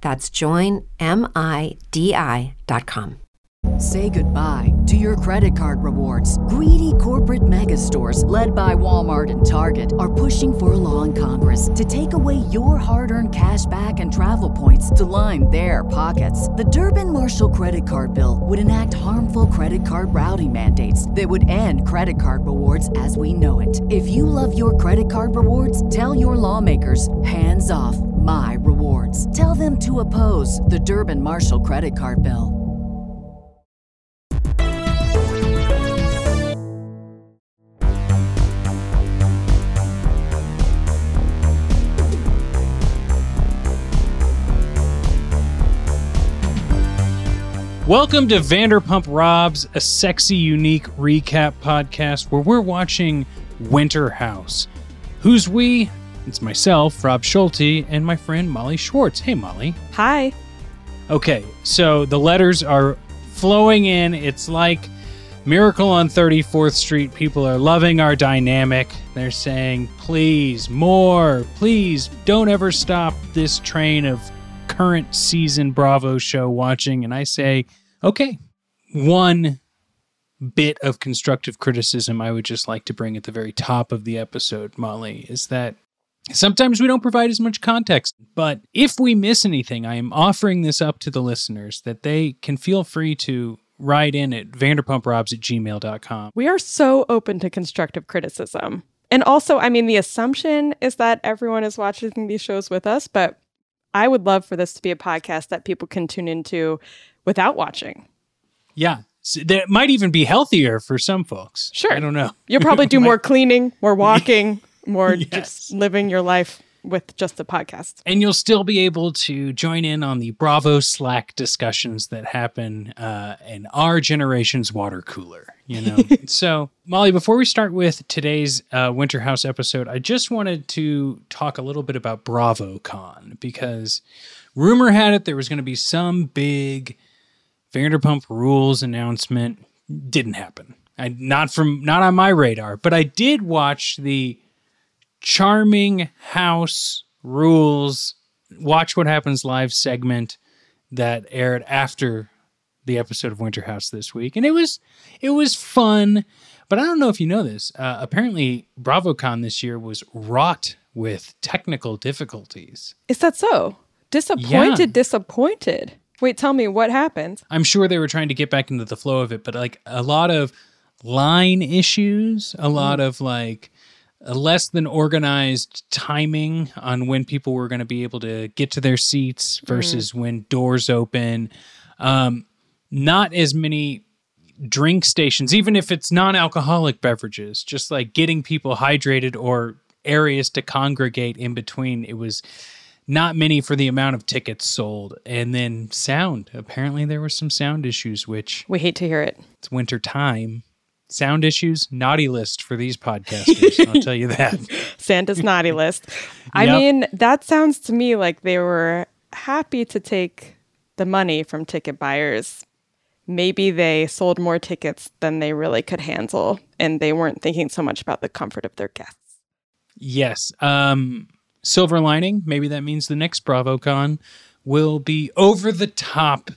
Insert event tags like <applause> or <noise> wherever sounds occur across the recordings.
That's joinmidi.com. Say goodbye to your credit card rewards. Greedy corporate mega stores, led by Walmart and Target, are pushing for a law in Congress to take away your hard earned cash back and travel points to line their pockets. The Durbin Marshall credit card bill would enact harmful credit card routing mandates that would end credit card rewards as we know it. If you love your credit card rewards, tell your lawmakers hands off my rewards. Tell them to oppose the Durbin Marshall credit card bill. Welcome to Vanderpump Robs, a sexy, unique recap podcast where we're watching Winter House. Who's we? It's myself, Rob Schulte, and my friend Molly Schwartz. Hey, Molly. Hi. Okay, so the letters are flowing in. It's like Miracle on 34th Street. People are loving our dynamic. They're saying, please, more, please, don't ever stop this train of current season Bravo show watching. And I say, okay, one bit of constructive criticism I would just like to bring at the very top of the episode, Molly, is that sometimes we don't provide as much context. But if we miss anything, I am offering this up to the listeners that they can feel free to write in at vanderpumprobs at gmail.com. We are so open to constructive criticism. And also, I mean, the assumption is that everyone is watching these shows with us, but I would love for this to be a podcast that people can tune into without watching. Yeah. So that might even be healthier for some folks. Sure. I don't know. You'll probably <laughs> do more cleaning, more <laughs> walking, more <laughs> Yes. just living your life with just the podcast. And you'll still be able to join in on the Bravo Slack discussions that happen uh, in our generation's water cooler. You know, <laughs> so Molly, before we start with today's uh, Winter House episode, I just wanted to talk a little bit about BravoCon because rumor had it there was going to be some big Vanderpump Rules announcement. Didn't happen. I, not from not on my radar, but I did watch the charming house rules watch what happens live segment that aired after the episode of winter house this week and it was it was fun but i don't know if you know this uh, apparently bravocon this year was wrought with technical difficulties Is that so? Disappointed, disappointed. Wait, tell me what happened. i'm sure they were trying to get back into the flow of it but like a lot of line issues a lot of like less than organized timing on when people were going to be able to get to their seats versus when doors open. Um, not as many drink stations, even if it's non alcoholic beverages, just like getting people hydrated or areas to congregate in between. It was not many for the amount of tickets sold. And then sound. Apparently, there were some sound issues, which We hate to hear it. it's winter time. Sound issues, naughty list for these podcasters. I'll tell you that. <laughs> Santa's naughty list. I Yep. mean, that sounds to me like they were happy to take the money from ticket buyers. Maybe they sold more tickets than they really could handle, and they weren't thinking so much about the comfort of their guests. Yes. Um, silver lining, maybe that means the next BravoCon will be over the top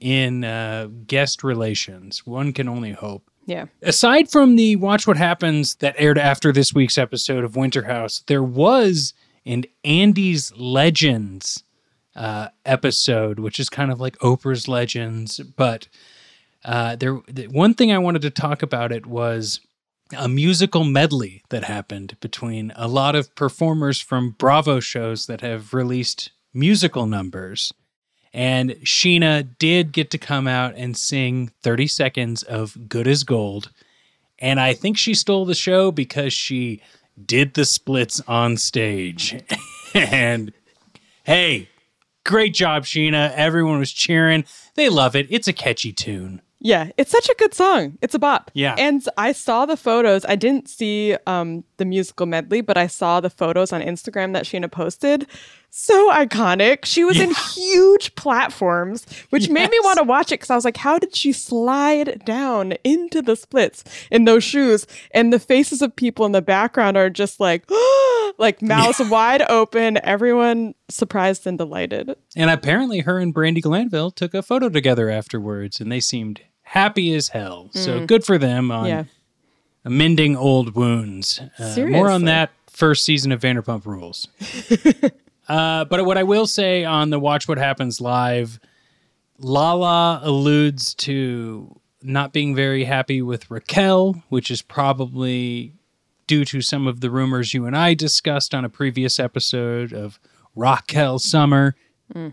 in uh, guest relations. One can only hope. Yeah. Aside from the Watch What Happens that aired after this week's episode of Winter House, there was an Andy's Legends uh, episode, which is kind of like Oprah's Legends, but uh, there the, one thing I wanted to talk about it was a musical medley that happened between a lot of performers from Bravo shows that have released musical numbers. And Sheena did get to come out and sing 30 seconds of Good as Gold. And I think she stole the show because she did the splits on stage. <laughs> and hey, great job, Sheena. Everyone was cheering. They love it. It's a catchy tune. Yeah, it's such a good song. It's a bop. Yeah. And I saw the photos. I didn't see um, the musical medley, but I saw the photos on Instagram that Sheena posted. So iconic. She was in huge platforms, which made me want to watch it because I was like, how did she slide down into the splits in those shoes? And the faces of people in the background are just like, <gasps> like mouths wide open, everyone surprised and delighted. And apparently, her and Brandi Glanville took a photo together afterwards, and they seemed happy as hell. So good for them on Yeah. mending old wounds. Uh, more on that first season of Vanderpump Rules. <laughs> uh, but what I will say on the Watch What Happens live, Lala alludes to not being very happy with Raquel, which is probably due to some of the rumors you and I discussed on a previous episode of Raquel Summer.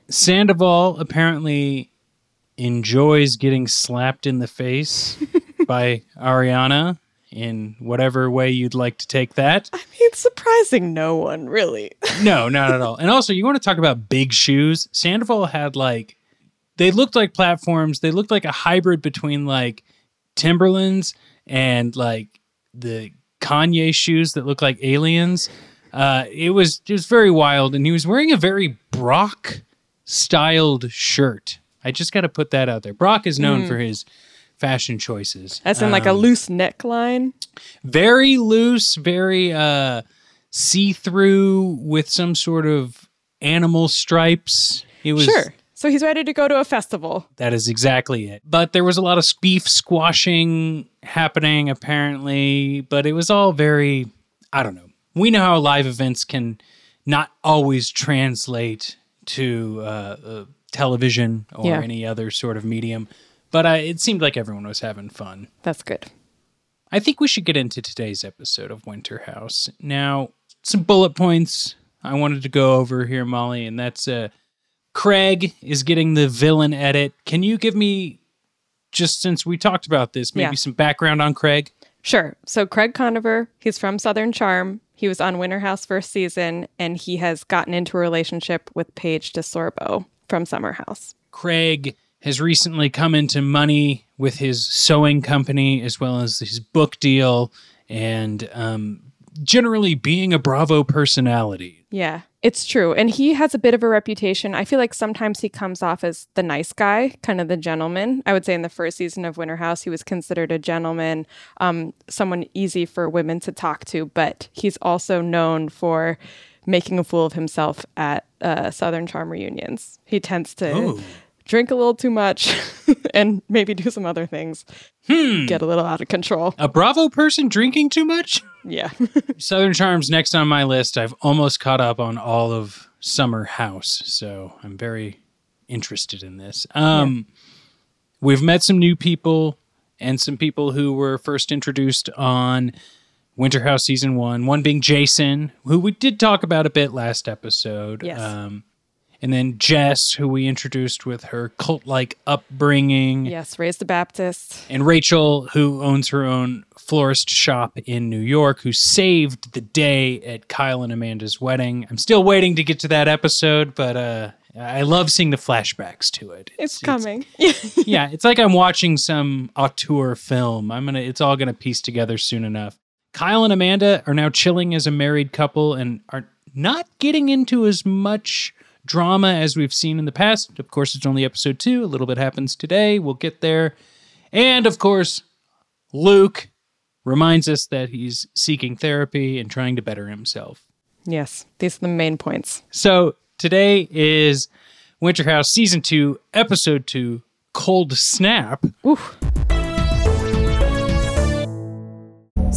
Sandoval apparently enjoys getting slapped in the face <laughs> by Ariana in whatever way you'd like to take that. I mean, surprising no one, really. <laughs> No, not at all. And also, you want to talk about big shoes? Sandoval had like, they looked like platforms. They looked like a hybrid between like Timberlands and like the Kanye shoes that look like aliens. Uh, it was it was very wild, and he was wearing a very Brock styled shirt. I just got to put that out there. Brock is known for his fashion choices. As in like a loose neckline. very loose, very uh see-through with some sort of animal stripes. It was Sure. So he's ready to go to a festival. that is exactly it. But there was a lot of beef squashing happening apparently, but it was all very I don't know. We know how live events can not always translate to uh, uh, television or Yeah. any other sort of medium, but uh, it seemed like everyone was having fun. That's good. I think we should get into today's episode of Winter House. Now, some bullet points I wanted to go over here, Molly, and that's uh, Craig is getting the villain edit. Can you give me, just since we talked about this, maybe Yeah. some background on Craig? Sure. So Craig Conover, he's from Southern Charm. He was on Winter House first season, and he has gotten into a relationship with Paige DeSorbo from Summer House. Craig has recently come into money with his sewing company as well as his book deal and um, generally being a Bravo personality. Yeah, it's true. And he has a bit of a reputation. I feel like sometimes he comes off as the nice guy, kind of the gentleman. I would say in the first season of Winter House, he was considered a gentleman, um, someone easy for women to talk to, but he's also known for making a fool of himself at uh, Southern Charm reunions. He tends to Oh. Drink a little too much <laughs> and maybe do some other things, get a little out of control. A Bravo person drinking too much? Yeah. <laughs> Southern Charm's next on my list. I've almost caught up on all of Summer House, so I'm very interested in this. Um, We've met some new people and some people who were first introduced on Winter House season one. One being Jason, who we did talk about a bit last episode. Yes. Um, and then Jess, who we introduced with her cult like upbringing yes, raised a Baptist. and Rachel, who owns her own florist shop in New York, who saved the day at Kyle and Amanda's wedding. I'm still waiting to get to that episode, but uh, I love seeing the flashbacks to it. It's coming. <laughs> yeah, it's like I'm watching some auteur film. I'm gonna, it's all gonna piece together soon enough. Kyle and Amanda are now chilling as a married couple and are not getting into as much drama as we've seen in the past. Of course, it's only episode two. A little bit happens today. We'll get there. And of course, Luke reminds us that he's seeking therapy and trying to better himself. yes, these are the main points. So today is Winter House season two, episode two, Cold Snap.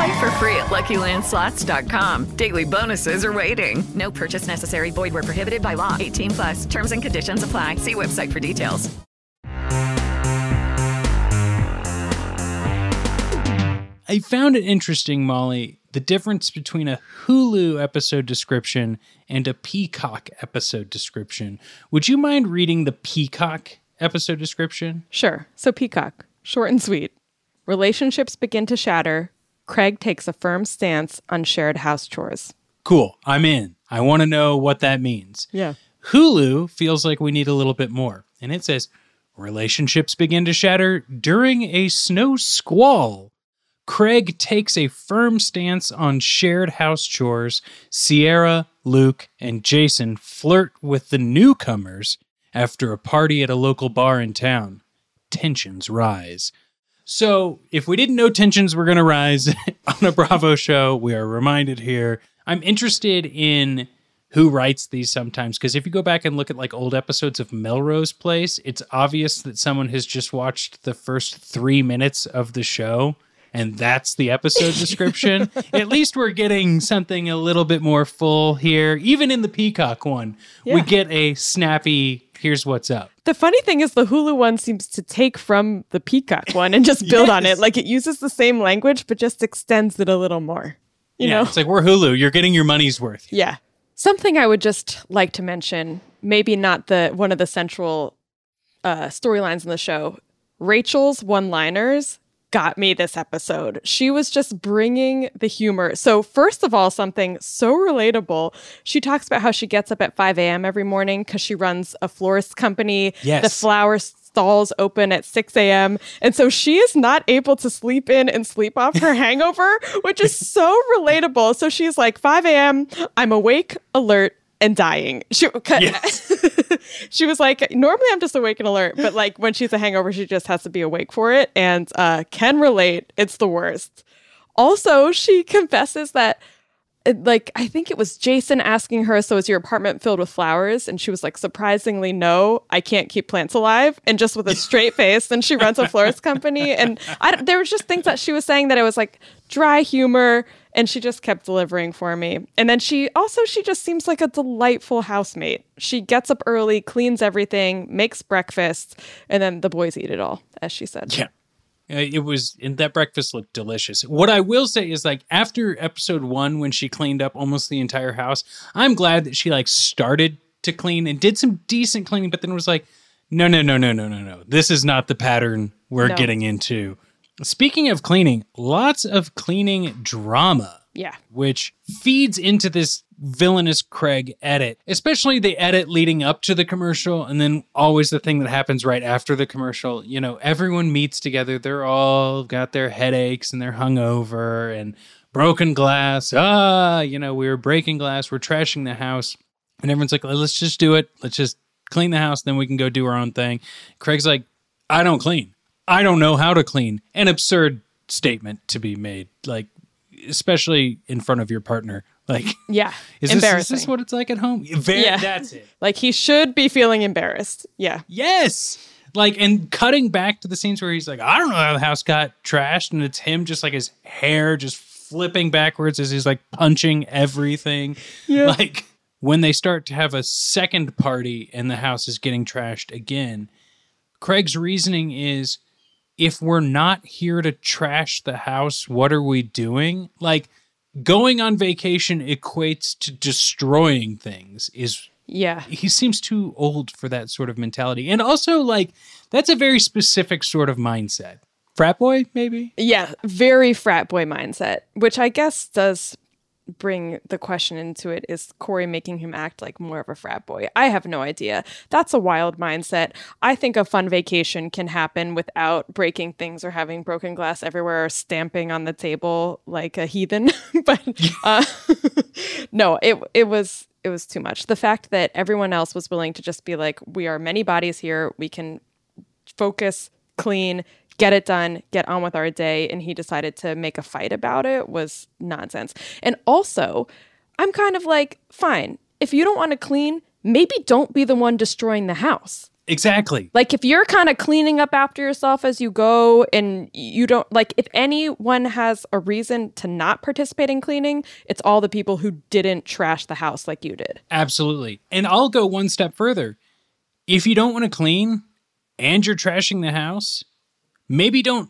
Play for free at LuckyLandSlots.com. Daily bonuses are waiting. No purchase necessary. Void where prohibited by law. 18 plus. Terms and conditions apply. See website for details. I found it interesting, Molly, the difference between a Hulu episode description and a Peacock episode description. Would you mind reading the Peacock episode description? Sure. So, Peacock, short and sweet. Relationships begin to shatter. Craig takes a firm stance on shared house chores. Cool. I'm in. I want to know what that means. Yeah. Hulu feels like we need a little bit more. And it says relationships begin to shatter during a snow squall. Craig takes a firm stance on shared house chores. Sierra, Luke, and Jason flirt with the newcomers after a party at a local bar in town. Tensions rise. So, if we didn't know tensions were going to rise <laughs> on a Bravo show, we are reminded here. I'm interested in who writes these sometimes because if you go back and look at like old episodes of Melrose Place, it's obvious that someone has just watched the first three minutes of the show and that's the episode description. <laughs> at least we're getting something a little bit more full here. Even in the Peacock one, we get a snappy, here's what's up. The funny thing is, the Hulu one seems to take from the Peacock one and just <laughs> build on it. Like it uses the same language, but just extends it a little more. You yeah, know? it's like we're Hulu. You're getting your money's worth. Yeah. Something I would just like to mention, maybe not the one of the central uh, storylines in the show. Rachel's one-liners got me this episode. She was just bringing the humor. So first of all, something so relatable. She talks about how she gets up at 5 a.m. every morning because she runs a florist company. Yes. The flower stalls open at 6 a.m. And so she is not able to sleep in and sleep off her <laughs> hangover, which is so relatable. So she's like, 5 a.m., I'm awake, alert, and dying. She, <laughs> she was like, normally I'm just awake and alert, but like when she's a hangover, she just has to be awake for it. And uh, can relate. It's the worst. Also, she <laughs> confesses that like I think it was Jason asking her, "So is your apartment filled with flowers?" And she was like, "Surprisingly, no. I can't keep plants alive." And just with a straight face, and she runs a florist company. And I, there was just things that she was saying that it was like dry humor, and she just kept delivering for me. And then she also she just seems like a delightful housemate. She gets up early, cleans everything, makes breakfast, and then the boys eat it all, as she said. Yeah. It was, and that breakfast looked delicious. What I will say is, like, after episode one, when she cleaned up almost the entire house, I'm glad that she, like, started to clean and did some decent cleaning, but then was like, no, no, no, no, no, no, no. This is not the pattern we're No. getting into. Speaking of cleaning, lots of cleaning drama Yeah. which feeds into this villainous Craig edit, especially the edit leading up to the commercial, and then always the thing that happens right after the commercial. You know, everyone meets together, they're all got their headaches and they're hungover and broken glass. Ah, you know, we were breaking glass, we're trashing the house. And everyone's like, let's just do it. Let's just clean the house, then we can go do our own thing. Craig's like, I don't clean. I don't know how to clean. An absurd statement to be made. Like, especially in front of your partner. Like, Yeah. <laughs> is this, is this what it's like at home? Very, Yeah. That's it. Like he should be feeling embarrassed. Yeah. Yes. Like, and cutting back to the scenes where he's like, I don't know how the house got trashed. And it's him just like his hair just flipping backwards as he's like punching everything. Yeah. Like, when they start to have a second party and the house is getting trashed again, Craig's reasoning is if we're not here to trash the house, what are we doing? Like, going on vacation equates to destroying things, is Yeah. he seems too old for that sort of mentality. And also, like, that's a very specific sort of mindset. Frat boy, maybe? Yeah, very frat boy mindset, which I guess does bring the question into it is Corey making him act like more of a frat boy? I have no idea. That's a wild mindset. I think a fun vacation can happen without breaking things or having broken glass everywhere or stamping on the table like a heathen. <laughs> but uh, <laughs> no, it it was it was too much. The fact that everyone else was willing to just be like, we are many bodies here. We can focus, clean, get it done, get on with our day. And he decided to make a fight about it was nonsense. And also, I'm kind of like, fine, if you don't want to clean, maybe don't be the one destroying the house. Exactly. Like if you're kind of cleaning up after yourself as you go and you don't like if anyone has a reason to not participate in cleaning, it's all the people who didn't trash the house like you did. Absolutely. And I'll go one step further. If you don't want to clean and you're trashing the house, maybe don't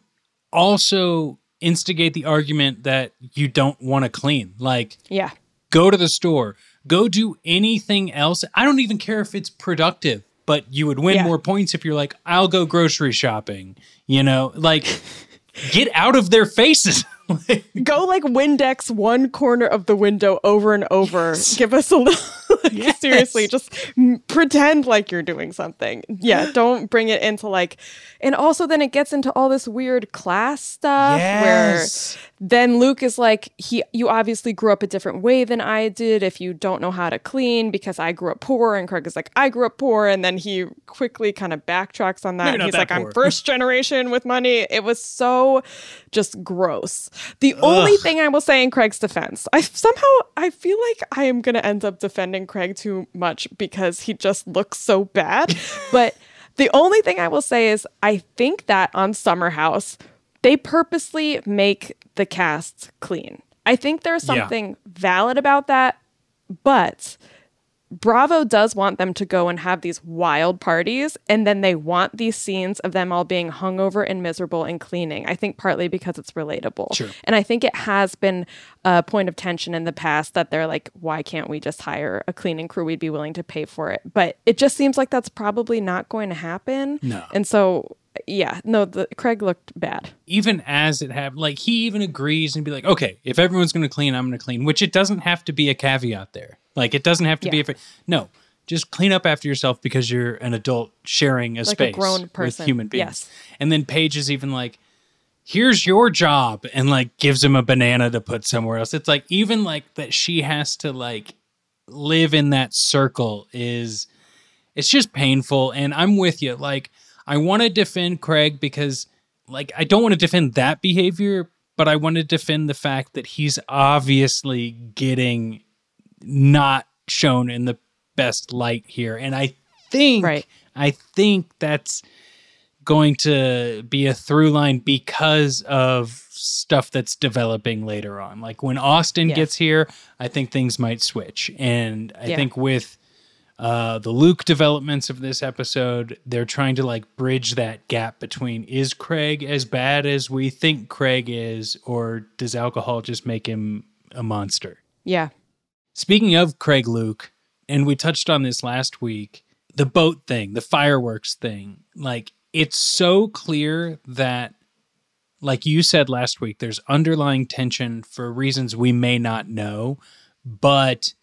also instigate the argument that you don't want to clean. Like, Yeah. go to the store, go do anything else. I don't even care if it's productive, but you would win Yeah. more points if you're like, I'll go grocery shopping. You know, like, <laughs> get out of their faces. <laughs> Go like Windex one corner of the window over and over. Give us a little. <laughs> like, Seriously, just m- pretend like you're doing something. Yeah, <gasps> don't bring it into like. And also, then it gets into all this weird class stuff Yes. where then Luke is like, he, you obviously grew up a different way than I did. If you don't know how to clean, because I grew up poor, and Craig is like, I grew up poor, and then he quickly kind of backtracks on that. And He's that like, poor. I'm first generation with money. It was so just gross. The only thing I will say in Craig's defense, I somehow I feel like I am going to end up defending Craig too much because he just looks so bad. <laughs> but the only thing I will say is I think that on Summer House they purposely make the casts clean. I think there's Yeah. something valid about that, but Bravo does want them to go and have these wild parties, and then they want these scenes of them all being hungover and miserable and cleaning. I think partly because it's relatable. Sure. And I think it has been a point of tension in the past that they're like, why can't we just hire a cleaning crew? We'd be willing to pay for it. But it just seems like that's probably not going to happen. No. And so, yeah, no, the, Craig looked bad. even as it happened, like he even agrees and be like, okay, if everyone's going to clean, I'm going to clean, which it doesn't have to be a caveat there. Like it doesn't have to be Yeah. a, no, just clean up after yourself because you're an adult sharing a Like a space grown with human beings. Yes. And then Paige is even like, here's your job and like gives him a banana to put somewhere else. It's like even like that she has to like live in that circle is it's just painful and I'm with you. Like I want to defend Craig because like I don't want to defend that behavior, but I want to defend the fact that he's obviously getting not shown in the best light here. And I think Right. I think that's going to be a through line because of stuff that's developing later on. Like when Austin Yes. gets here, I think things might switch. And I Yeah. think with uh, the Luke developments of this episode, they're trying to like bridge that gap between is Craig as bad as we think Craig is, or does alcohol just make him a monster? Yeah. Speaking of Craig Luke, and we touched on this last week, the boat thing, the fireworks thing, like it's so clear that, like you said last week, there's underlying tension for reasons we may not know, but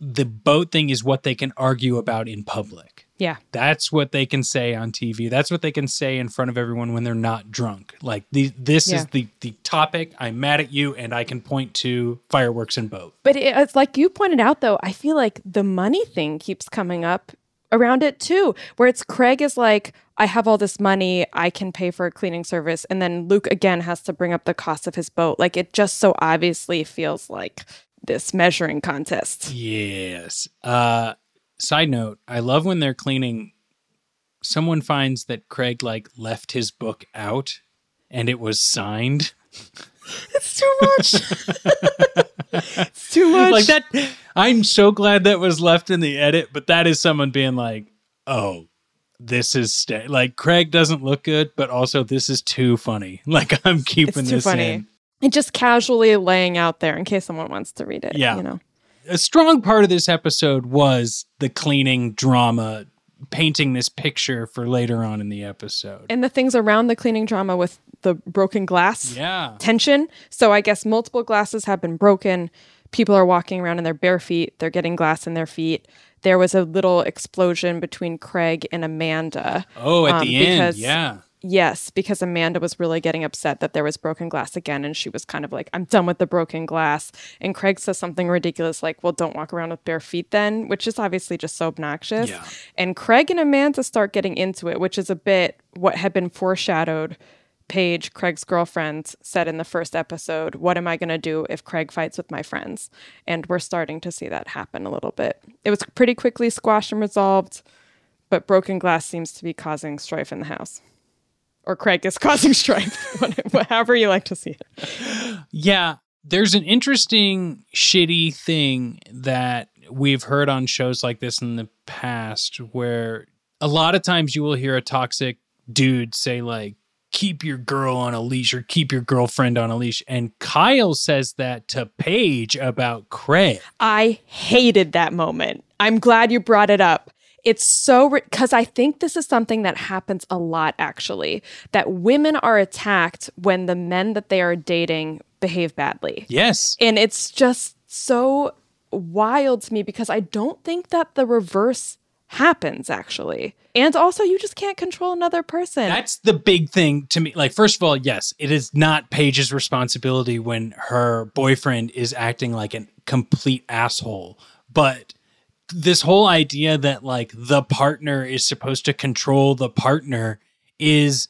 the boat thing is what they can argue about in public. Yeah. That's what they can say on TV. That's what they can say in front of everyone when they're not drunk. Like the, this Yeah. is the the topic. I'm mad at you, and I can point to fireworks and boat. But it, it's like you pointed out, though, I feel like the money thing keeps coming up around it too, where it's Craig is like, I have all this money, I can pay for a cleaning service. And then Luke again has to bring up the cost of his boat. Like it just so obviously feels like this measuring contest. Yes. Uh, side note: I love when they're cleaning. Someone finds that Craig like left his book out, and it was signed. <laughs> It's too much. <laughs> it's too much. like that. I'm so glad that was left in the edit, but that is someone being like, "Oh, this is sta-. like Craig doesn't look good, but also this is too funny. <laughs> Like I'm keeping It's too this funny. in." And just casually laying out there in case someone wants to read it. Yeah. You know. A strong part of this episode was the cleaning drama, painting this picture for later on in the episode. And the things around the cleaning drama with the broken glass Yeah. tension. So I guess multiple glasses have been broken. People are walking around in their bare feet. They're getting glass in their feet. There was a little explosion between Craig and Amanda. Oh, at um, the end, yeah. Yes, because Amanda was really getting upset that there was broken glass again. And she was kind of like, I'm done with the broken glass. And Craig says something ridiculous like, Well, don't walk around with bare feet then, which is obviously just so obnoxious. Yeah. And Craig and Amanda start getting into it, which is a bit what had been foreshadowed. Paige, Craig's girlfriend, said in the first episode, What am I going to do if Craig fights with my friends? And we're starting to see that happen a little bit. It was pretty quickly squashed and resolved, but broken glass seems to be causing strife in the house. Or Craig is <laughs> causing strife, <laughs> however you like to see it. Yeah, there's an interesting shitty thing that we've heard on shows like this in the past where a lot of times you will hear a toxic dude say like keep your girl on a leash or keep your girlfriend on a leash and Kyle says that to Paige about Craig. I hated that moment. I'm glad you brought it up. It's so because I think this is something that happens a lot actually that women are attacked when the men that they are dating behave badly. Yes. And it's just so wild to me because I don't think that the reverse happens actually. And also you just can't control another person. That's the big thing to me. Like, first of all, yes, it is not Paige's responsibility when her boyfriend is acting like a complete asshole. But this whole idea that like the partner is supposed to control the partner is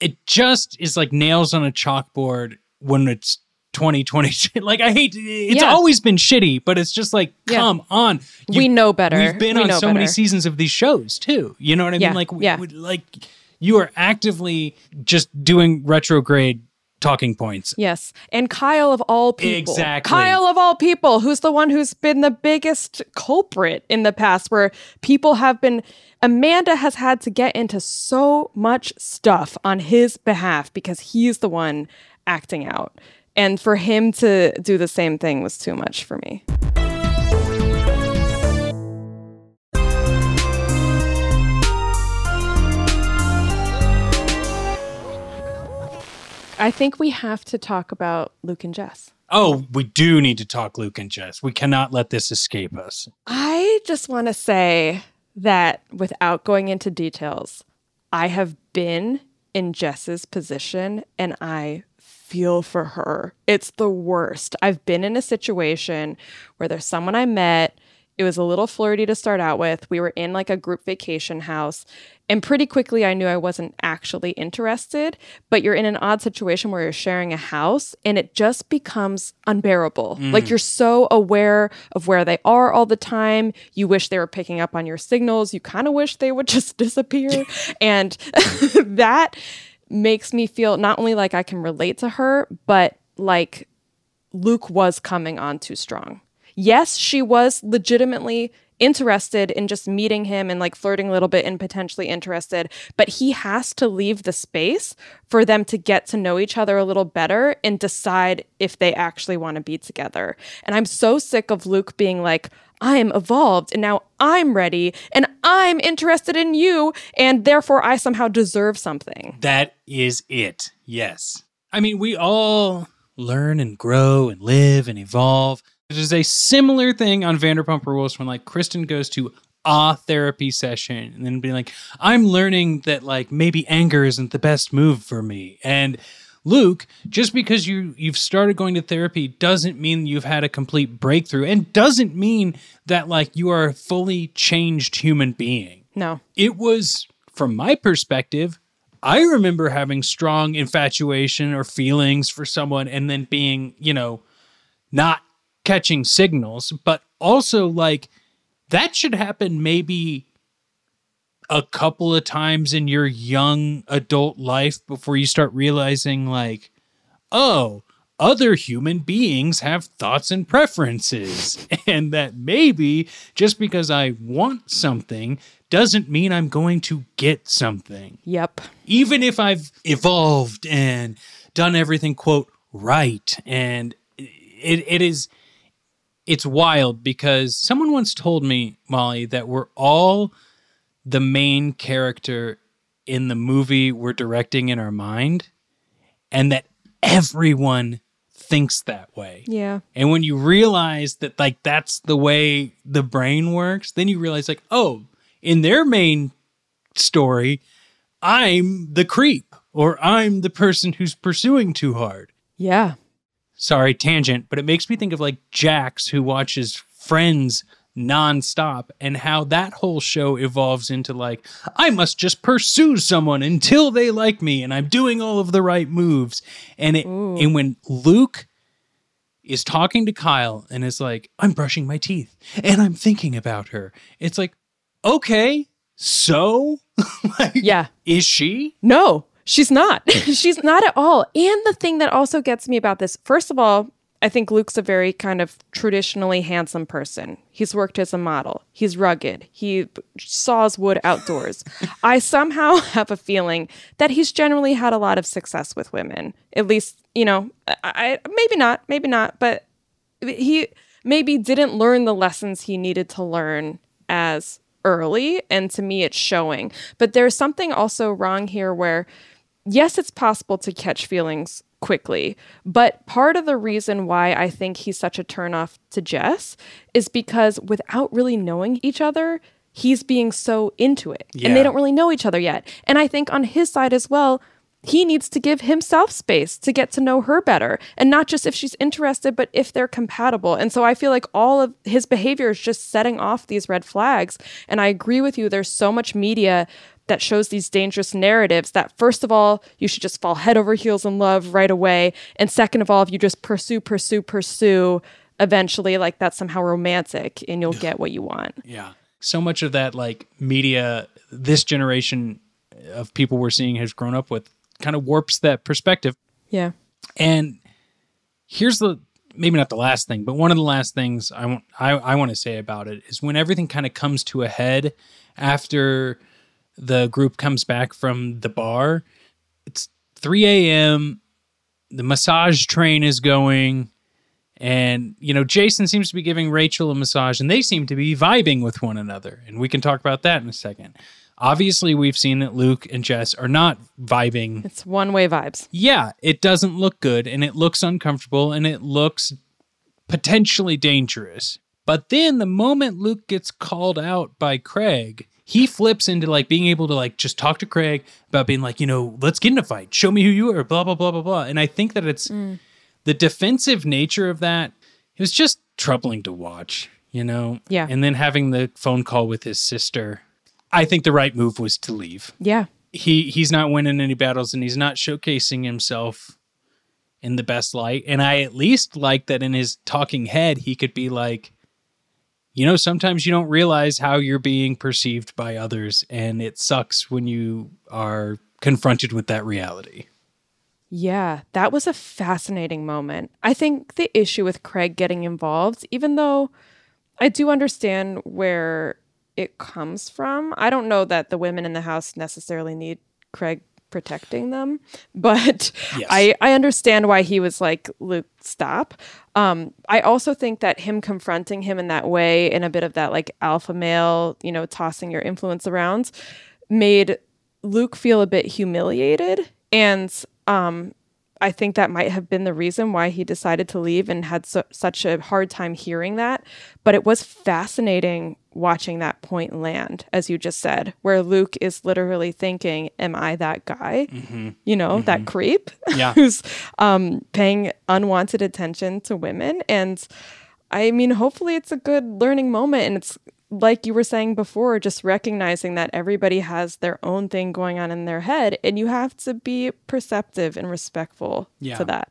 it just is like nails on a chalkboard when it's 2020 <laughs> like i hate it's Yeah. always been shitty but it's just like Yeah. come on We know better. we've been We on so many seasons of these shows too you know what i Yeah, mean like yeah. we- like you are actively just doing retrograde talking points Yes. And Kyle of all people. Exactly. Kyle of all people, who's the one who's been the biggest culprit in the past, where people have been. Amanda has had to get into so much stuff on his behalf because he's the one acting out. And for him to do the same thing was too much for me. I think we have to talk about Luke and Jess. oh we do need to talk luke and jess we cannot let this escape us I just want to say that without going into details, I have been in Jess's position and I feel for her. It's the worst. I've been in a situation where there's someone I met. It was a little flirty to start out with. We were in like a group vacation house. And pretty quickly, I knew I wasn't actually interested. But you're in an odd situation where you're sharing a house and it just becomes unbearable. Mm. Like you're so aware of where they are all the time. You wish they were picking up on your signals. You kind of wish they would <laughs> just disappear. and <laughs> that makes me feel not only like I can relate to her, but like Luke was coming on too strong. Yes, she was legitimately interested in just meeting him and like flirting a little bit and potentially interested, but he has to leave the space for them to get to know each other a little better and decide if they actually want to be together. And I'm so sick of Luke being like, I am evolved and now I'm ready and I'm interested in you and therefore I somehow deserve something. That is it. Yes. I mean, we all learn and grow and live and evolve. There's a similar thing on Vanderpump Rules when like Kristen goes to a therapy session and then being like, I'm learning that like maybe anger isn't the best move for me. And Luke, just because you you've started going to therapy doesn't mean you've had a complete breakthrough and doesn't mean that like you are a fully changed human being No. it was from my perspective i remember having strong infatuation or feelings for someone and then being you know not catching signals but also like that should happen maybe a couple of times in your young adult life before you start realizing like oh other human beings have thoughts and preferences <laughs> and that maybe just because i want something doesn't mean i'm going to get something Yep. even if I've evolved and done everything quote right and it, it is it's wild because someone once told me, Molly, that we're all the main character in the movie we're directing in our mind, and that everyone thinks that way. Yeah. And when you realize that like that's the way the brain works, then you realize like, oh, in their main story, I'm the creep or I'm the person who's pursuing too hard. Yeah. Sorry, tangent, but it makes me think of like Jax who watches Friends nonstop and how that whole show evolves into like I must just pursue someone until they like me and I'm doing all of the right moves. And it and when Luke is talking to Kyle and is like, I'm brushing my teeth and I'm thinking about her. It's like, okay, so <laughs> like, Yeah. is she? No, she's not. <laughs> <laughs> she's not at all. And the thing that also gets me about this, first of all, I think Luke's a very kind of traditionally handsome person. He's worked as a model. He's rugged. He saws wood outdoors. <laughs> I somehow have a feeling that he's generally had a lot of success with women. At least, you know, I, I maybe not, maybe not, but he maybe didn't learn the lessons he needed to learn as early and to me it's showing but there's something also wrong here where yes it's possible to catch feelings quickly but part of the reason why i think he's such a turnoff to jess is because without really knowing each other he's being so into it and they don't really know each other yet. And i think on his side as well he needs to give himself space to get to know her better and not just if she's interested but if they're compatible. And so i feel like all of his behavior is just setting off these red flags and i agree with you there's so much media that shows these dangerous narratives that first of all you should just fall head over heels in love right away and second of all if you just pursue pursue pursue eventually like that's somehow romantic and you'll get what you want Yeah. So much of that like media this generation of people we're seeing has grown up with kind of warps that perspective. yeah And here's the maybe not the last thing, but one of the last things I want I, I want to say about it is when everything kind of comes to a head after the group comes back from the bar. It's 3 a.m. The massage train is going, and you know Jason seems to be giving Rachel a massage, and they seem to be vibing with one another. And we can talk about that in a second. Obviously, we've seen that Luke and Jess are not vibing it's one way vibes yeah, it doesn't look good and it looks uncomfortable and it looks potentially dangerous. But then the moment Luke gets called out by Craig, he flips into like being able to like just talk to Craig about being like, you know, let's get in a fight. Show me who you are, blah, blah, blah, blah, blah. And I think that it's mm. the defensive nature of that. It was just troubling to watch, you know? Yeah. And then having the phone call with his sister. I think the right move was to leave yeah he he's not winning any battles and he's not showcasing himself in the best light and i at least like that in his talking head he could be like you know sometimes you don't realize how you're being perceived by others and it sucks when you are confronted with that reality Yeah, that was a fascinating moment. I think the issue with Craig getting involved, even though I do understand where it comes from, I don't know that the women in the house necessarily need Craig protecting them, but Yes. I, I understand why he was like, Luke, stop. Um, I also think that him confronting him in that way, in a bit of that like alpha male, you know, tossing your influence around, made Luke feel a bit humiliated. And um, I think that might have been the reason why he decided to leave and had su- such a hard time hearing that. But it was fascinating watching that point land, as you just said, where Luke is literally thinking, Am I that guy? You know, that creep <laughs> Yeah. who's um, paying unwanted attention to women. And I mean, hopefully it's a good learning moment. And it's like you were saying before, just recognizing that everybody has their own thing going on in their head. And you have to be perceptive and respectful Yeah. to that.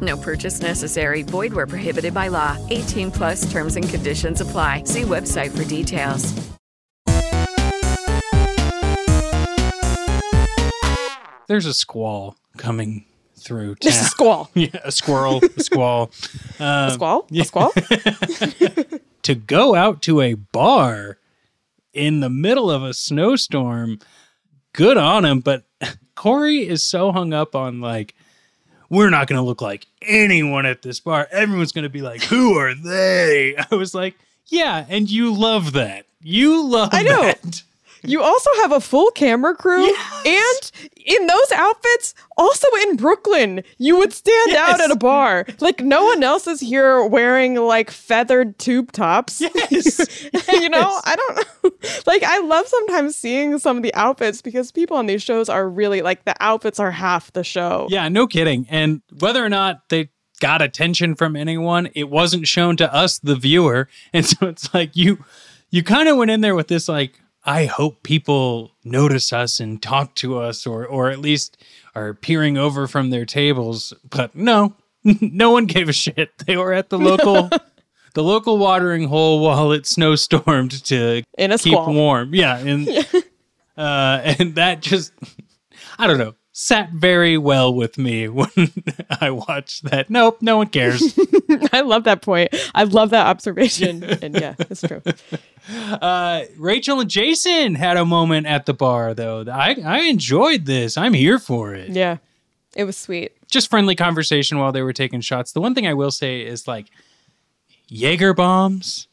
No purchase necessary. Void where prohibited by law. 18 plus terms and conditions apply. See website for details. There's a squall coming through town. There's a squall. <laughs> yeah, a squirrel, a squall. Um, A squall? A squall? <laughs> to go out to a bar in the middle of a snowstorm, good on him. But <laughs> Kory is so hung up on like, we're not going to look like anyone at this bar. Everyone's going to be like, who are they? <laughs> I was like, yeah, and you love that. You love I know. that. You also have a full camera crew, and in those outfits, also in Brooklyn, you would stand out at a bar. Like no one else is here wearing like feathered tube tops. Yes. <laughs> you know, I don't know. <laughs> Like I love sometimes seeing some of the outfits because people on these shows are really like the outfits are half the show. Yeah, no kidding. And whether or not they got attention from anyone, it wasn't shown to us, the viewer. And so it's like you you kind of went in there with this like, I hope people notice us and talk to us or or at least are peering over from their tables. But no, <laughs> no one gave a shit. They were at the local <laughs> the local watering hole while it snowstormed to keep warm. Yeah, and <laughs> uh, and that just I don't know sat very well with me <laughs> when I watched that. Nope, no one cares. <laughs> I love that point. I love that observation. <laughs> and yeah, it's true. uh, Rachel and Jason had a moment at the bar though. I I enjoyed this. I'm here for it. Yeah. It was sweet. Just friendly conversation while they were taking shots. The one thing I will say is like Jaeger bombs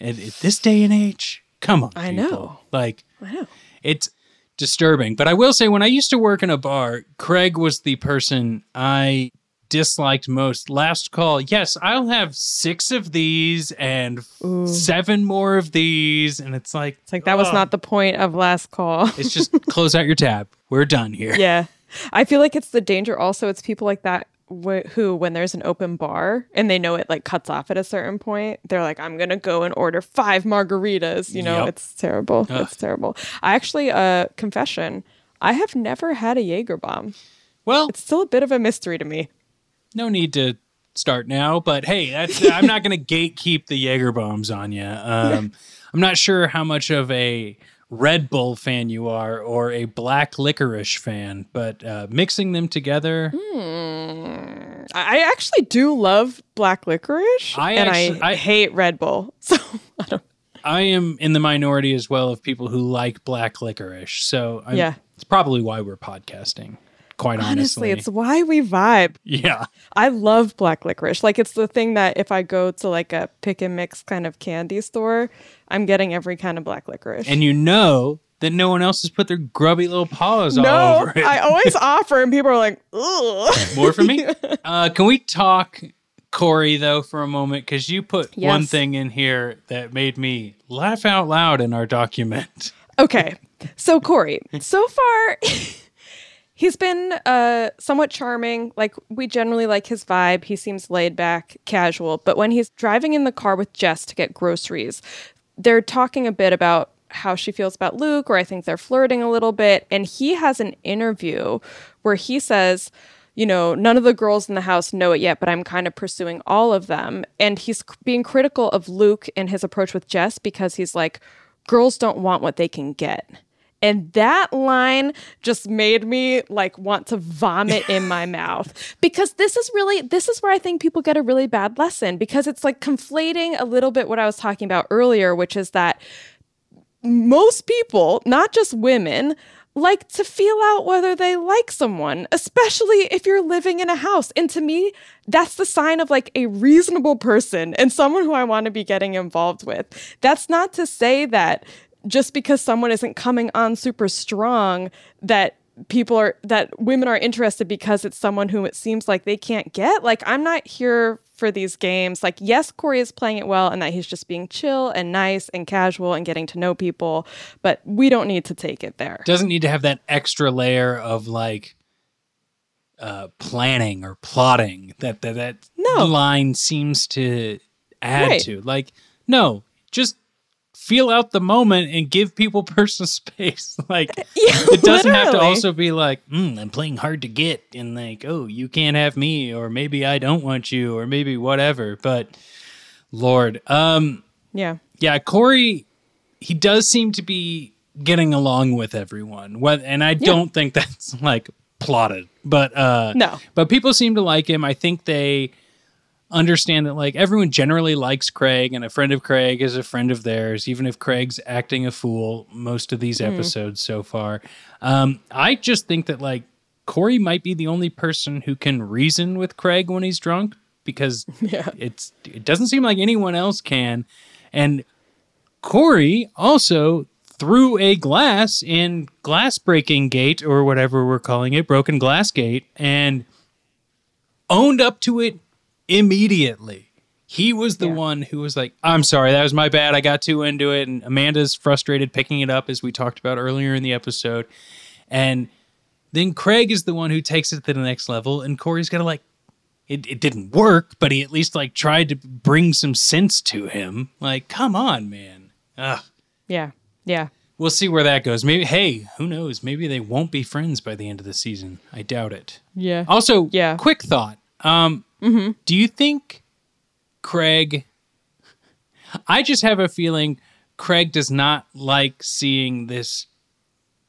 at, at this day and age. Come on, I people. know. Like I know. it's disturbing. But I will say, when I used to work in a bar, Craig was the person I disliked most. Last call, yes, I'll have six of these and seven more of these. And it's like, It's like that was not the point of last call. <laughs> it's just close out your tab. We're done here. yeah. I feel like it's the danger also. It's people like that wh- who, when there's an open bar and they know it like cuts off at a certain point, they're like, I'm going to go and order five margaritas. You know, Yep. it's terrible. Ugh. It's terrible. I actually, uh, confession, I have never had a Jaeger bomb. Well, It's still a bit of a mystery to me. no need to start now, but hey, that's, <laughs> I'm not going to gatekeep the Jaeger bombs on you. Um, I'm not sure how much of a Red Bull fan you are or a black licorice fan, but uh, mixing them together, I I actually do love black licorice, I and actually- I, I- hate Red Bull. <laughs> So I don't. I am in the minority as well of people who like black licorice. So I'm, Yeah. it's probably why we're podcasting. Quite honestly, Honestly, it's why we vibe. yeah. I love black licorice. Like it's the thing that if I go to like a pick and mix kind of candy store, I'm getting every kind of black licorice. And you know that no one else has put their grubby little paws all no, over it. I always <laughs> offer, and people are like, "Ugh." More for me. <laughs> Uh, can we talk Kory though for a moment? Because you put one thing in here that made me laugh out loud in our document. Okay. <laughs> So Kory, so far he's been uh somewhat charming. Like we generally like his vibe. He seems laid back, casual, but when he's driving in the car with Jess to get groceries, they're talking a bit about how she feels about Luke or I think they're flirting a little bit and he has an interview where he says you know, none of the girls in the house know it yet, but I'm kind of pursuing all of them. And he's being critical of Luke and his approach with Jess because he's like, girls don't want what they can get. And that line just made me like want to vomit in my <laughs> mouth because this is really, this is where I think people get a really bad lesson because it's like conflating a little bit what I was talking about earlier, which is that most people, not just women, like to feel out whether they like someone, especially if you're living in a house. And to me, that's the sign of like a reasonable person and someone who I want to be getting involved with. That's not to say that just because someone isn't coming on super strong, that people are that women are interested because it's someone who it seems like they can't get. Like I'm not here for these games. Like yes, Kory is playing it well and that he's just being chill and nice and casual and getting to know people, but we don't need to take it there. Doesn't need to have that extra layer of like uh planning or plotting that that, that No. line seems to add Right. to. Like no, just feel out the moment and give people <laughs> personal space. <laughs> Like <laughs> it doesn't have to also be like, mm, I'm playing hard to get and like, oh, you can't have me, or maybe I don't want you, or maybe whatever. But Lord, um, Yeah. yeah, Kory, he does seem to be getting along with everyone. What, and I don't think that's like plotted, but uh, No. but people seem to like him. I think they understand that like everyone generally likes Craig, and a friend of Craig is a friend of theirs, even if Craig's acting a fool most of these episodes so far. Um, I just think that like Kory might be the only person who can reason with Craig when he's drunk because <laughs> it's it doesn't seem like anyone else can. And Kory also threw a glass in glass breaking gate or whatever we're calling it, broken glass gate, and owned up to it immediately. He was the one who was like, I'm sorry, that was my bad. I got too into it. And Amanda's frustrated picking it up, as we talked about earlier in the episode. And then Craig is the one who takes it to the next level. And Kory's got to like, it, it didn't work, but he at least like tried to bring some sense to him. Like, come on, man. Ugh. Yeah. Yeah. We'll see where that goes. Maybe, hey, who knows? Maybe they won't be friends by the end of the season. I doubt it. Yeah. Also, Yeah. quick thought. Um, Do you think Craig? I just have a feeling Craig does not like seeing this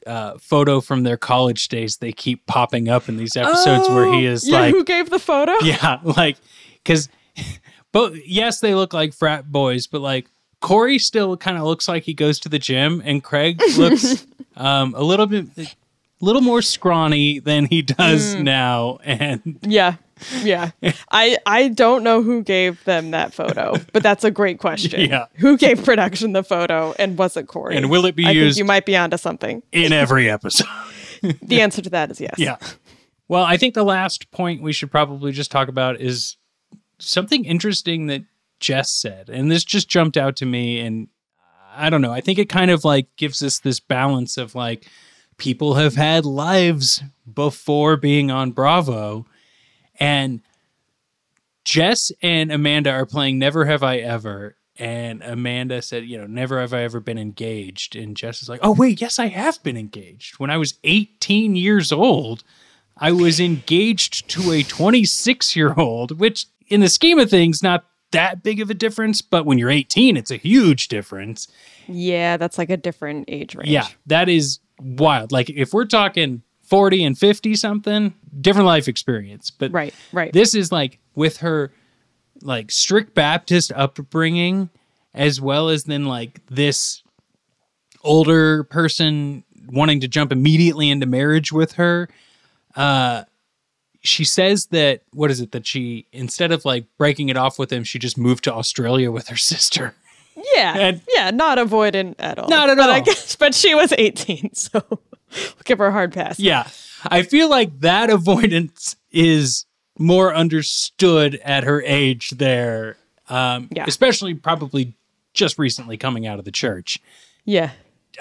uh, photo from their college days. They keep popping up in these episodes where he is Oh, yeah, like, who gave the photo? <laughs> yeah, like because <laughs> but yes, they look like frat boys, but like Kory still kind of looks like he goes to the gym, and Craig looks <laughs> um, a little bit, little more scrawny than he does Mm. now, and Yeah. Yeah. I I don't know who gave them that photo, but that's a great question. <laughs> Yeah. Who gave production the photo and was it Kory? And will it be I used- think you might be onto something. in every episode. <laughs> The answer to that is yes. Yeah. Well, I think the last point we should probably just talk about is something interesting that Jess said. And this just jumped out to me. And I don't know. I think it kind of like gives us this balance of like people have had lives before being on Bravo. And Jess and Amanda are playing Never Have I Ever. And Amanda said, you know, never have I ever been engaged. And Jess is like, oh, wait, yes, I have been engaged. When I was 18 years old, I was engaged to a 26 year old, which in the scheme of things, not that big of a difference. But when you're 18, it's a huge difference. Yeah, that's like a different age range. Yeah, that is wild. Like if we're talking 40 and 50 something, different life experience. But Right, right. this is like with her like strict Baptist upbringing, as well as then like this older person wanting to jump immediately into marriage with her. Uh she says that what is it that she instead of like breaking it off with him, she just moved to Australia with her <laughs> sister. Yeah. And- yeah, not avoidant at all. Not at but I guess but she was 18, <laughs> so we'll give her a hard pass. Yeah. I feel like that avoidance is more understood at her age there. Um, Yeah. Especially probably just recently coming out of the church. Yeah.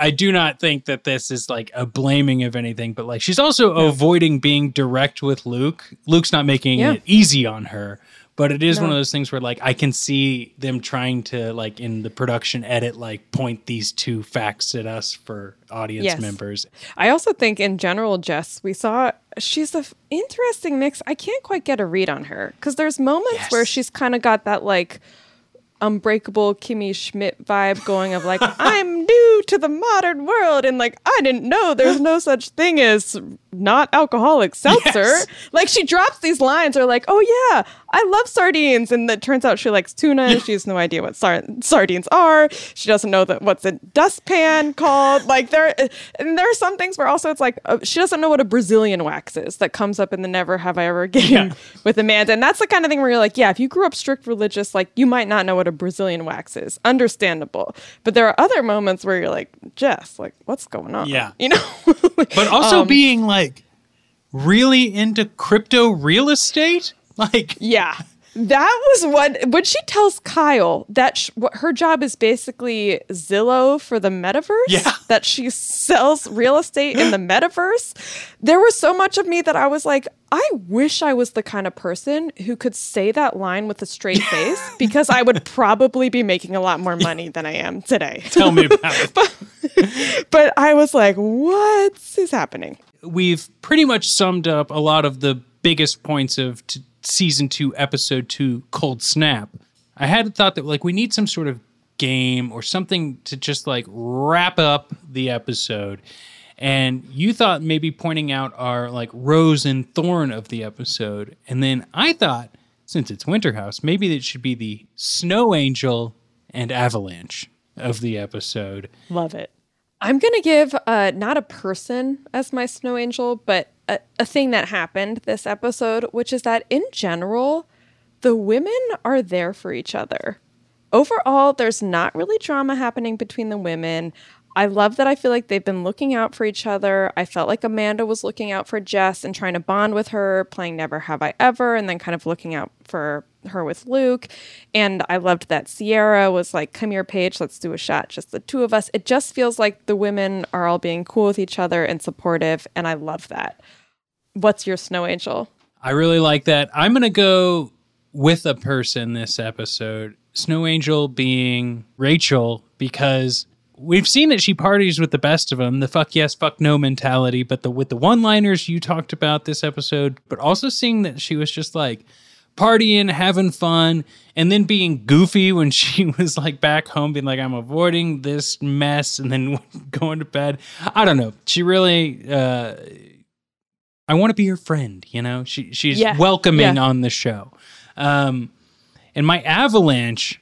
I do not think that this is like a blaming of anything, but like she's also avoiding being direct with Luke. Luke's not making Yeah. it easy on her, but it is one of those things where like I can see them trying to like in the production edit like point these two facts at us for audience Yes. members. I also think in general, Jess, we saw she's a f- interesting mix. I can't quite get a read on her because there's moments where she's kind of got that like unbreakable Kimmy Schmidt vibe going of like <laughs> I'm new to the modern world and like I didn't know there's no such thing as not alcoholic seltzer. Yes. Like she drops these lines or like, "Oh yeah, I love sardines," and it turns out she likes tuna. She has no idea what sar- sardines are. She doesn't know that what's a dustpan called. <laughs> Like there, and there are some things where also it's like uh, she doesn't know what a Brazilian wax is that comes up in the Never Have I Ever game Yeah. <laughs> with Amanda, and that's the kind of thing where you're like, yeah, if you grew up strict religious, like you might not know what a Brazilian wax is. Understandable. But there are other moments where you're like, Jess, like, what's going on? Yeah. You know? <laughs> But also Um, being like really into crypto real estate? <laughs> Like, Yeah. That was what when she tells Kyle that sh- what her job is basically Zillow for the metaverse. Yeah. <laughs> That she sells real estate in the metaverse. There was so much of me that I was like, I wish I was the kind of person who could say that line with a straight face because I would <laughs> probably be making a lot more money than I am today. tell me about it. but I was like, what is happening? We've pretty much summed up a lot of the biggest points of t- season two, episode two, Cold Snap. I had thought that like we need some sort of game or something to just like wrap up the episode. And you thought maybe pointing out our like rose and thorn of the episode. And then I thought, since it's Winter House, maybe it should be the snow angel and avalanche of the episode. Love it. I'm going to give uh, not a person as my snow angel, but a, a thing that happened this episode, which is that in general, the women are there for each other. Overall, there's not really drama happening between the women. I love that I feel like they've been looking out for each other. I felt like Amanda was looking out for Jess and trying to bond with her, playing Never Have I Ever, and then kind of looking out for her with Luke. And I loved that Ciara was like, Come here, Paige, let's do a shot, just the two of us. It just feels like the women are all being cool with each other and supportive. And I love that. What's your snow angel? I really like that. I'm going to go with a person this episode. Snow Angel being Rachel because we've seen that she parties with the best of them, the fuck yes, fuck no mentality, but the with the one-liners you talked about this episode, but also seeing that she was just like partying, having fun, and then being goofy <laughs> when she was like back home being like I'm avoiding this mess and then <laughs> going to bed. I don't know. She really uh I want to be her friend, you know? She she's Yeah, welcoming yeah. on the show. Um and my avalanche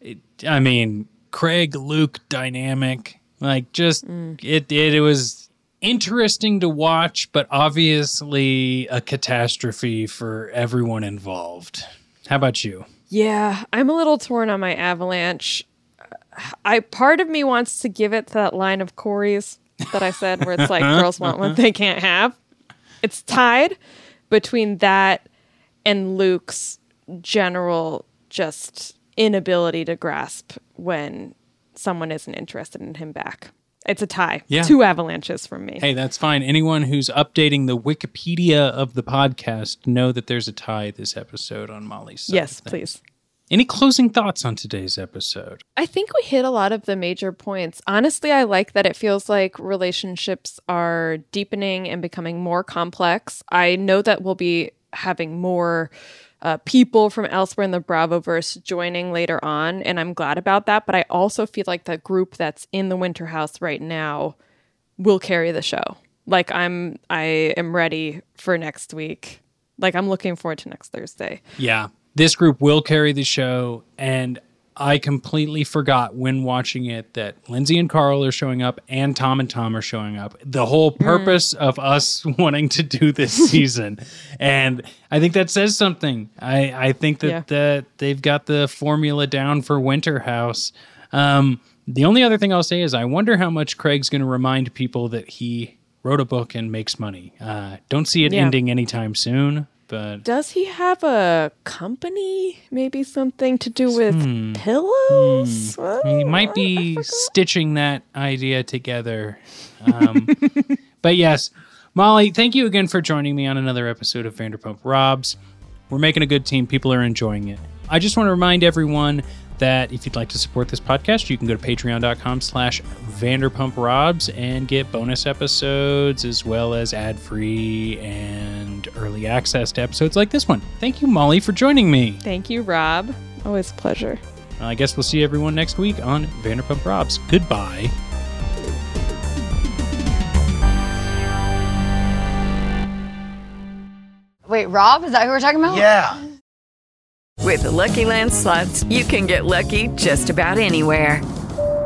it, I mean, Craig Luke dynamic, like just it, it it was interesting to watch, but obviously a catastrophe for everyone involved. How about you? Yeah, I'm a little torn on my avalanche. I part of me wants to give it to that line of Kory's that I said where it's like <laughs> girls want what they can't have. It's tied between that and Luke's general just inability to grasp when someone isn't interested in him back. It's a tie. Yeah. Two avalanches from me. Hey, that's fine. Anyone who's updating the Wikipedia of the podcast know that there's a tie this episode on Molly's side. yes, please. Any closing thoughts on today's episode? I think we hit a lot of the major points. Honestly, I like that it feels like relationships are deepening and becoming more complex. I know that we'll be having more uh, people from elsewhere in the Bravoverse joining later on, and I'm glad about that. But I also feel like the group that's in the Winter House right now will carry the show. Like I'm, I am ready for next week. Like I'm looking forward to next Thursday. Yeah. This group will carry the show. And I completely forgot when watching it that Lindsay and Carl are showing up and Tom and Tom are showing up. The whole purpose of us <laughs> wanting to do this <laughs> season. And I think that says something. I, I think that, Yeah. that they've got the formula down for Winter House. Um, the only other thing I'll say is I wonder how much Craig's going to remind people that he wrote a book and makes money. Uh, don't see it Yeah. ending anytime soon, but Does he have a company? Maybe something to do with pillows? Well, He might be stitching that idea together. Um, <laughs> but yes, Molly, thank you again for joining me on another episode of Vanderpump Robs. We're making a good team. People are enjoying it. I just want to remind everyone that if you'd like to support this podcast, you can go to patreon.com slash Vanderpump Robs and get bonus episodes as well as ad-free and early access to episodes like this one. Thank you, Molly, for joining me. Thank you, Rob. Always a pleasure. I guess we'll see everyone next week on Vanderpump Robs. Goodbye. Wait, Rob? Is that who we're talking about? Yeah. With the Lucky Land slots, you can get lucky just about anywhere.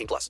18 plus.